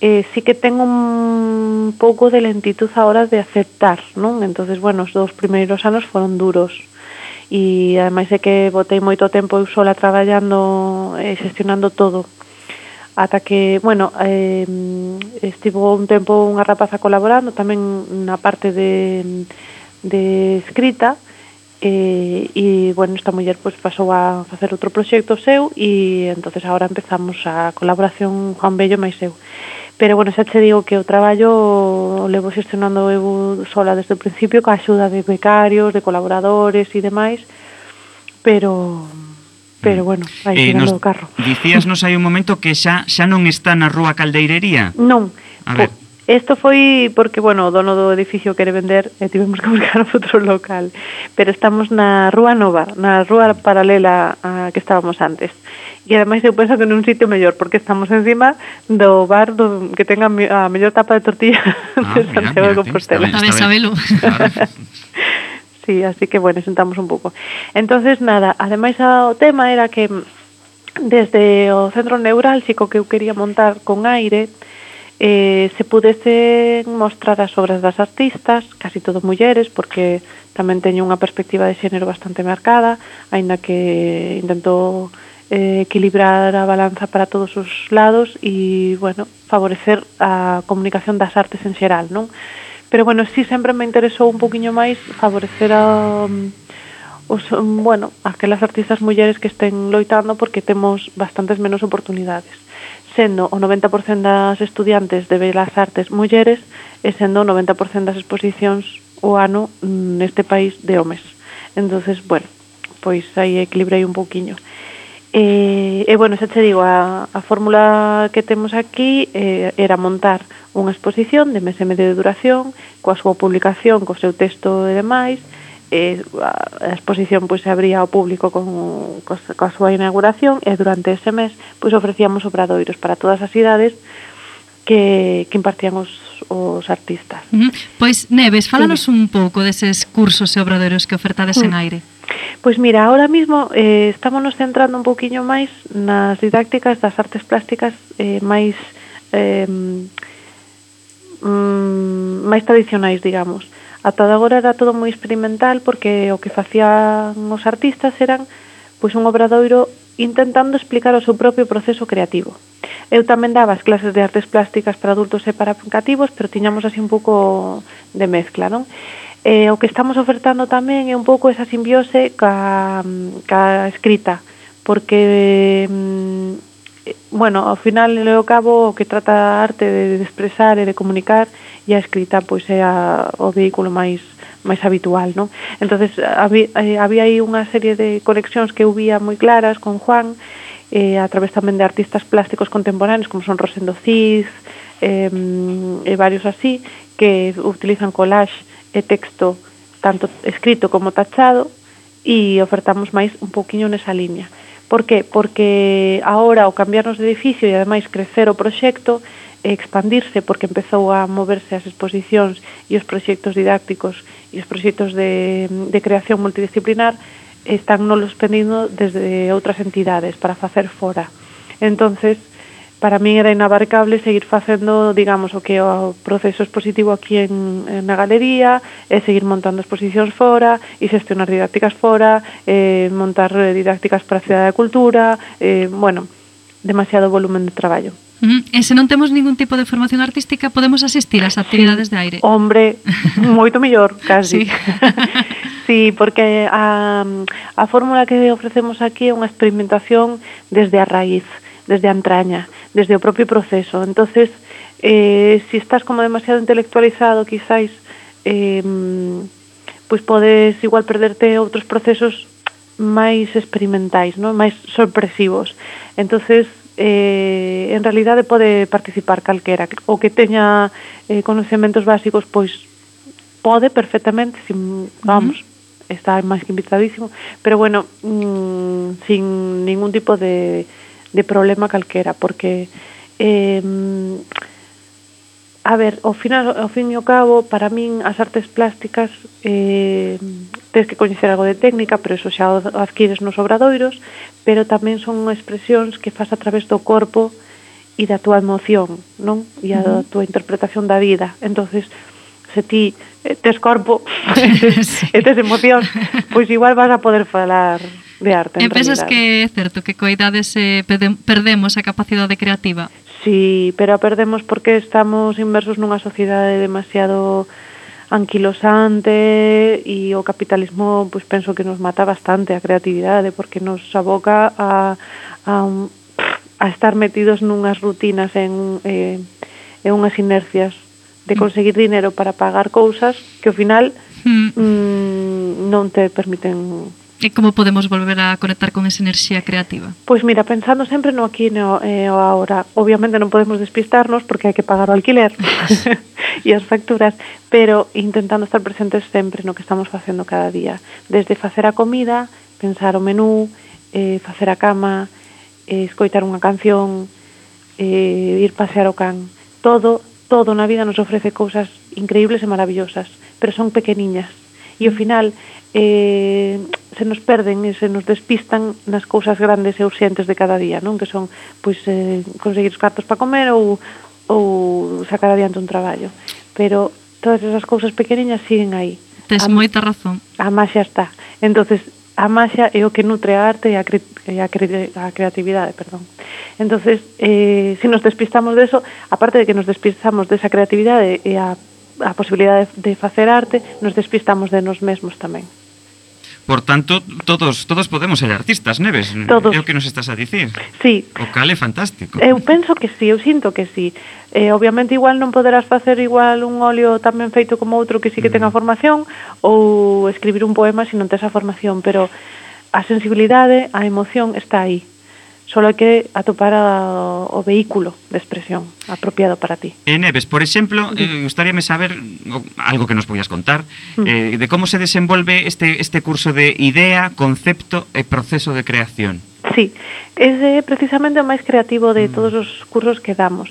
eh, sí que tengo un pouco de lentitud ahora de aceptar, non? Entonces, bueno, os dous primeiros anos foron duros e ademais de que botei moito tempo eu sola traballando e eh, xestionando todo ata que, bueno, eh, estivo un tempo unha rapaza colaborando tamén na parte de, de escrita eh, e, bueno, esta muller pues, pasou a facer outro proxecto seu e entonces agora empezamos a colaboración Juan Bello máis eu. Pero, bueno, xa che digo que o traballo levo xestionando eu sola desde o principio, coa axuda de becarios, de colaboradores e demais, pero pero mm. bueno, aí eh, nos, o carro. Dicías nos hai un momento que xa xa non está na rúa Caldeirería? Non. A ver. Po, Isto foi porque, bueno, o dono do edificio quere vender e tivemos que <laughs> buscar outro local. Pero estamos na Rúa Nova, na rúa paralela a que estábamos antes. E ademais eu penso que nun sitio mellor, porque estamos encima do bar do, que tenga a mellor tapa de tortilla <laughs> ah, de Santiago de Compostela. Está ben, está ben. <laughs> Claro. sí, así que, bueno, sentamos un pouco. Entonces, nada, ademais o tema era que desde o centro neurálxico que eu quería montar con aire, eh, se pudesen mostrar as obras das artistas, casi todo mulleres, porque tamén teño unha perspectiva de xénero bastante marcada, aínda que intento eh, equilibrar a balanza para todos os lados e, bueno, favorecer a comunicación das artes en xeral, non? Pero, bueno, sí sempre me interesou un poquinho máis favorecer a... Mm, os, mm, bueno, aquelas artistas mulleres que estén loitando porque temos bastantes menos oportunidades sendo o 90% das estudiantes de Belas Artes mulleres e sendo o 90% das exposicións o ano neste país de homes. entonces bueno, pois aí equilibrei un pouquiño. E, e bueno, xa che digo, a, a fórmula que temos aquí eh, era montar unha exposición de mes e medio de duración, coa súa publicación, co seu texto e demais, eh, a exposición pois se abría ao público con, cos, coa súa inauguración e durante ese mes pois ofrecíamos obradoiros para todas as idades que, que impartían os, os artistas. Mm -hmm. Pois Neves, fálanos sí. un pouco deses cursos e obradoiros que ofertades mm. en aire. Pois mira, ahora mismo eh, estámonos centrando un poquinho máis nas didácticas das artes plásticas eh, máis eh, mm, máis tradicionais, digamos. Ata agora era todo moi experimental porque o que facían os artistas eran pois un obradoiro intentando explicar o seu propio proceso creativo. Eu tamén daba as clases de artes plásticas para adultos e para cativos, pero tiñamos así un pouco de mezcla, non? Eh, o que estamos ofertando tamén é un pouco esa simbiose ca, ca escrita, porque mm, bueno, ao final e ao cabo o que trata a arte de, de expresar e de comunicar e a escrita pois é a, o vehículo máis máis habitual, non? Entonces había, eh, había aí unha serie de conexións que eu vía moi claras con Juan eh, a través tamén de artistas plásticos contemporáneos como son Rosendo Cis eh, e varios así que utilizan collage e texto tanto escrito como tachado e ofertamos máis un poquinho nesa liña Por que? Porque ahora, o cambiarnos de edificio e ademais crecer o proxecto, e expandirse porque empezou a moverse as exposicións e os proxectos didácticos e os proxectos de, de creación multidisciplinar están nolos pedindo desde outras entidades para facer fora. Entonces, para min era inabarcable seguir facendo, digamos, o que o proceso expositivo aquí en, en na galería, e seguir montando exposicións fora, e xestionar didácticas fora, e montar eh, didácticas para a Cidade da Cultura, e, bueno, demasiado volumen de traballo. Mm, e se non temos ningún tipo de formación artística, podemos asistir ás actividades de aire. Hombre, <laughs> moito mellor, casi. Sí. <laughs> sí, porque a, a fórmula que ofrecemos aquí é unha experimentación desde a raíz. Uh desde a entraña, desde o propio proceso. Entonces, eh, si estás como demasiado intelectualizado, quizáis, eh, pois pues podes igual perderte outros procesos máis experimentais, non? máis sorpresivos. Entonces, eh, en realidade pode participar calquera. O que teña eh, conocementos básicos, pois pode perfectamente, sin, vamos, uh -huh. está máis que invitadísimo, pero bueno, mmm, sin ningún tipo de de problema calquera, porque eh, a ver, ao final ao fin e ao cabo, para min as artes plásticas eh, tens que coñecer algo de técnica, pero eso xa o adquires nos obradoiros, pero tamén son expresións que faz a través do corpo e da túa emoción, non? E a uh -huh. túa interpretación da vida. Entonces, se ti eh, tes corpo <laughs> <laughs> e tes emoción, pois igual vas a poder falar de arte. E pensas que é certo que coa idade se perdemos a capacidade creativa? Sí, pero a perdemos porque estamos inmersos nunha sociedade demasiado anquilosante e o capitalismo pues, penso que nos mata bastante a creatividade porque nos aboca a, a, a estar metidos nunhas rutinas en, eh, en unhas inercias de conseguir dinero para pagar cousas que ao final hmm. mm, non te permiten E como podemos volver a conectar con esa enerxía creativa? Pois mira, pensando sempre no aquí no, eh, o ahora. Obviamente non podemos despistarnos porque hai que pagar o alquiler <laughs> e as facturas, pero intentando estar presentes sempre no que estamos facendo cada día. Desde facer a comida, pensar o menú, eh, facer a cama, eh, escoitar unha canción, eh, ir pasear o can. Todo, todo na vida nos ofrece cousas increíbles e maravillosas, pero son pequeniñas e ao final eh, se nos perden e se nos despistan nas cousas grandes e urxentes de cada día, non? Que son pois eh, conseguir os cartos para comer ou ou sacar adiante un traballo. Pero todas esas cousas pequeniñas siguen aí. Tes a, moita razón. A maxia está. Entonces, a maxia é o que nutre a arte e a, cre, e a, cre, a creatividade, perdón. Entonces, eh, se nos despistamos de eso, aparte de que nos despistamos desa esa creatividade e a a posibilidade de, de facer arte, nos despistamos de nos mesmos tamén. Por tanto, todos todos podemos ser artistas, Neves. Todos. É o que nos estás a dicir. Sí. O cal é fantástico. Eu penso que sí, eu sinto que sí. Eh, obviamente igual non poderás facer igual un óleo tamén feito como outro que sí que mm. ten a formación ou escribir un poema se non tes a formación, pero a sensibilidade, a emoción está aí solo hai que atopar a, o vehículo de expresión apropiado para ti. E Neves, por exemplo, eh, gustaríame saber algo que nos podías contar mm. eh, de como se desenvolve este, este curso de idea, concepto e proceso de creación. Sí, é precisamente o máis creativo de mm. todos os cursos que damos.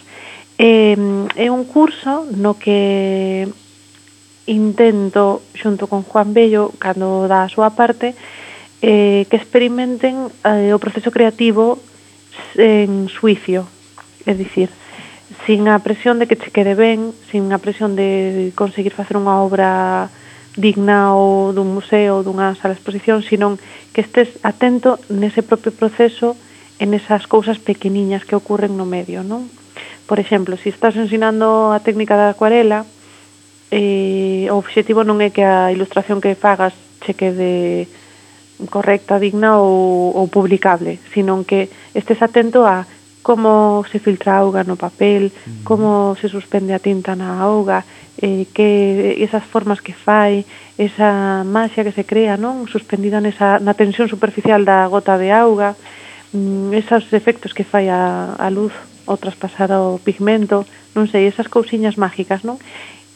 Eh, é un curso no que intento, xunto con Juan Bello, cando dá a súa parte, eh, eh, que experimenten eh, o proceso creativo en suicio, é dicir, sin a presión de que che quede ben, sin a presión de conseguir facer unha obra digna ou dun museo ou dunha sala de exposición, sino que estés atento nese propio proceso en esas cousas pequeniñas que ocurren no medio, non? Por exemplo, se si estás ensinando a técnica da acuarela, eh, o obxectivo non é que a ilustración que fagas che quede correcta, digna ou, ou publicable, sino que estes atento a como se filtra a auga no papel, como se suspende a tinta na auga, eh, que esas formas que fai, esa maxia que se crea, non suspendida nesa, na tensión superficial da gota de auga, mm, esos efectos que fai a, a luz ou traspasar o pigmento, non sei, esas cousiñas mágicas, non?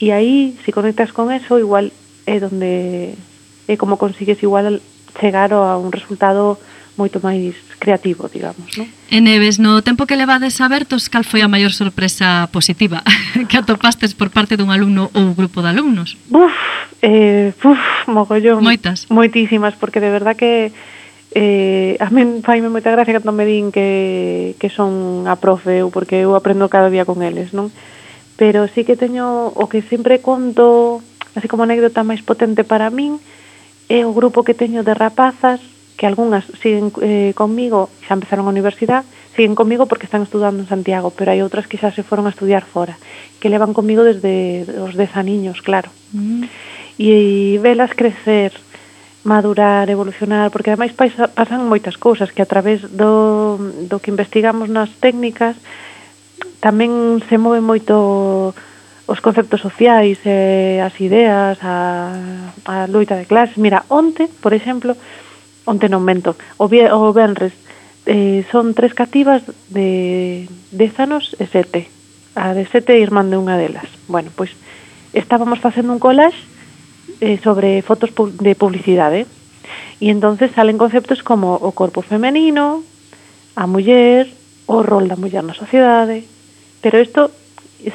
E aí, se conectas con eso, igual é donde é como consigues igual chegar a un resultado moito máis creativo, digamos, non? E Neves, no tempo que levades abertos, cal foi a maior sorpresa positiva <laughs> que atopastes por parte dun alumno ou grupo de alumnos? Buf, eh, buf, mogollón. Moitas. Moitísimas, porque de verdad que eh, a men faime moita gracia cando me din que, que son a profe ou porque eu aprendo cada día con eles, non? Pero sí que teño o que sempre conto, así como anécdota máis potente para min, é é o grupo que teño de rapazas que algunhas siguen eh, conmigo, xa empezaron a universidade, siguen conmigo porque están estudando en Santiago, pero hai outras que xa se foron a estudiar fora, que levan conmigo desde os 10 aniños, claro. Mm. E, e velas crecer, madurar, evolucionar, porque ademais pasan moitas cousas que a través do, do que investigamos nas técnicas tamén se move moito os conceptos sociais, eh, as ideas, a, a loita de clases. Mira, onte, por exemplo, onte non mento, o, vie, o Benres, eh, son tres cativas de 10 anos e sete. A de sete irmán de unha delas. Bueno, pois estábamos facendo un collage eh, sobre fotos de publicidade. E entonces salen conceptos como o corpo femenino, a muller, o rol da muller na sociedade. Pero isto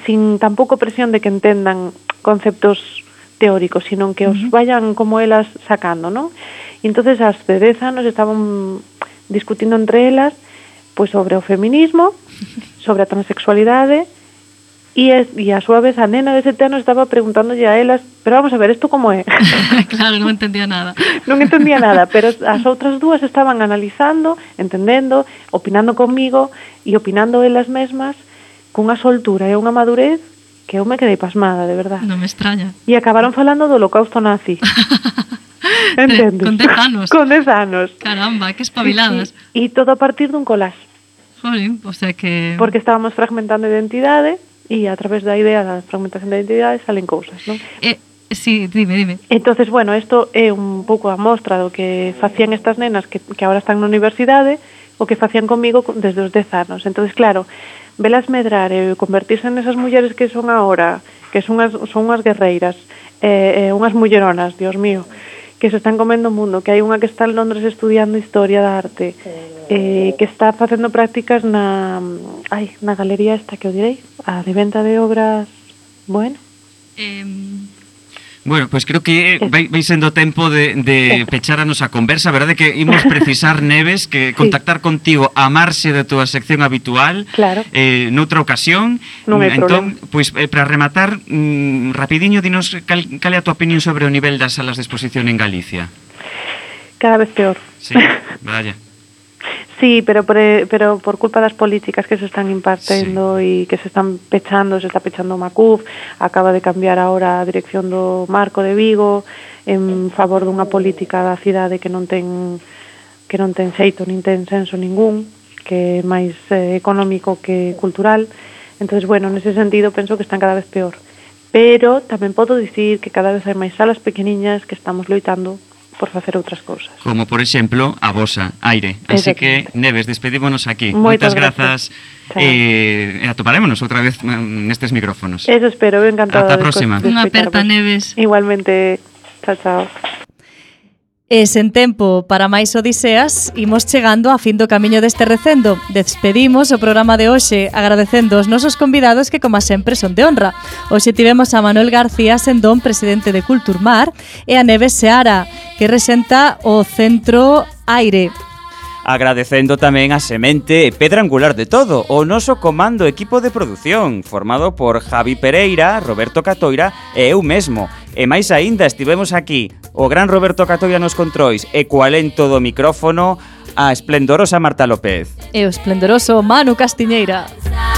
sin tampouco presión de que entendan conceptos teóricos, sino que os vayan como elas sacando, non? E entonces as de 10 anos estaban discutindo entre elas pois sobre o feminismo, <laughs> sobre a transexualidade e, es, e a súa vez a nena de sete anos estaba preguntándolle a elas pero vamos a ver, isto como é? claro, non entendía nada <laughs> non entendía nada, pero as outras dúas estaban analizando, entendendo opinando comigo e opinando elas mesmas cunha soltura e unha madurez que eu me quedei pasmada, de verdad. Non me extraña. E acabaron falando do holocausto nazi. <laughs> Entendes? Con 10 anos. <laughs> Con 10 anos. Caramba, que espabiladas. E todo a partir dun collage. Jolín, o sea que... Porque estábamos fragmentando identidade e a través da idea da fragmentación da identidade salen cousas, non? Eh, Sí, dime, dime. Entonces, bueno, isto é un pouco a mostra do que facían estas nenas que, que ahora están na universidade o que facían comigo desde os 10 anos. Entonces, claro, velas medrar e convertirse nesas mulleres que son agora, que son unhas, son unhas guerreiras, eh, eh, unhas mulleronas, Dios mío, que se están comendo o mundo, que hai unha que está en Londres estudiando Historia da Arte, eh, que está facendo prácticas na, ai, na galería esta que o direi, a de venta de obras, bueno. Eh, Bueno, pois pues creo que vai, vai sendo tempo de, de pechar a nosa conversa, verdade que imos precisar <laughs> Neves que contactar sí. contigo a marxe da túa sección habitual claro. eh, noutra ocasión. Non hai entón, problema. pois pues, eh, para rematar, mm, rapidiño dinos cal, cal é a tua opinión sobre o nivel das salas de exposición en Galicia? Cada vez peor. Sí, vaya. <laughs> Sí, pero por, eh, pero por culpa das políticas que se están impartendo sí. e que se están pechando, se está pechando o Macuf, acaba de cambiar agora a dirección do Marco de Vigo en favor dunha política da cidade que non ten que non ten xeito nin ten senso ningún, que é máis eh, económico que cultural. Entonces, bueno, nese sentido penso que están cada vez peor. Pero tamén podo dicir que cada vez hai máis salas pequeniñas que estamos loitando por facer outras cousas. Como, por exemplo, a vosa, Aire. Así que, Neves, despedímonos aquí. Moitas, Moitas grazas. E eh, atoparémonos outra vez nestes micrófonos. Eso espero, encantada. Ata a próxima. Unha aperta, Neves. Igualmente, chao, chao. E sen tempo para máis odiseas, imos chegando a fin do camiño deste recendo. Despedimos o programa de hoxe agradecendo os nosos convidados que, como sempre, son de honra. Hoxe tivemos a Manuel García Sendón, presidente de Culturmar, e a Neves Seara, que resenta o Centro Aire agradecendo tamén a semente e pedra angular de todo, o noso comando equipo de produción, formado por Javi Pereira, Roberto Catoira e eu mesmo. E máis aínda estivemos aquí o gran Roberto Catoira nos controis e coalento do micrófono a esplendorosa Marta López. E o esplendoroso Manu Castiñeira. Castiñeira.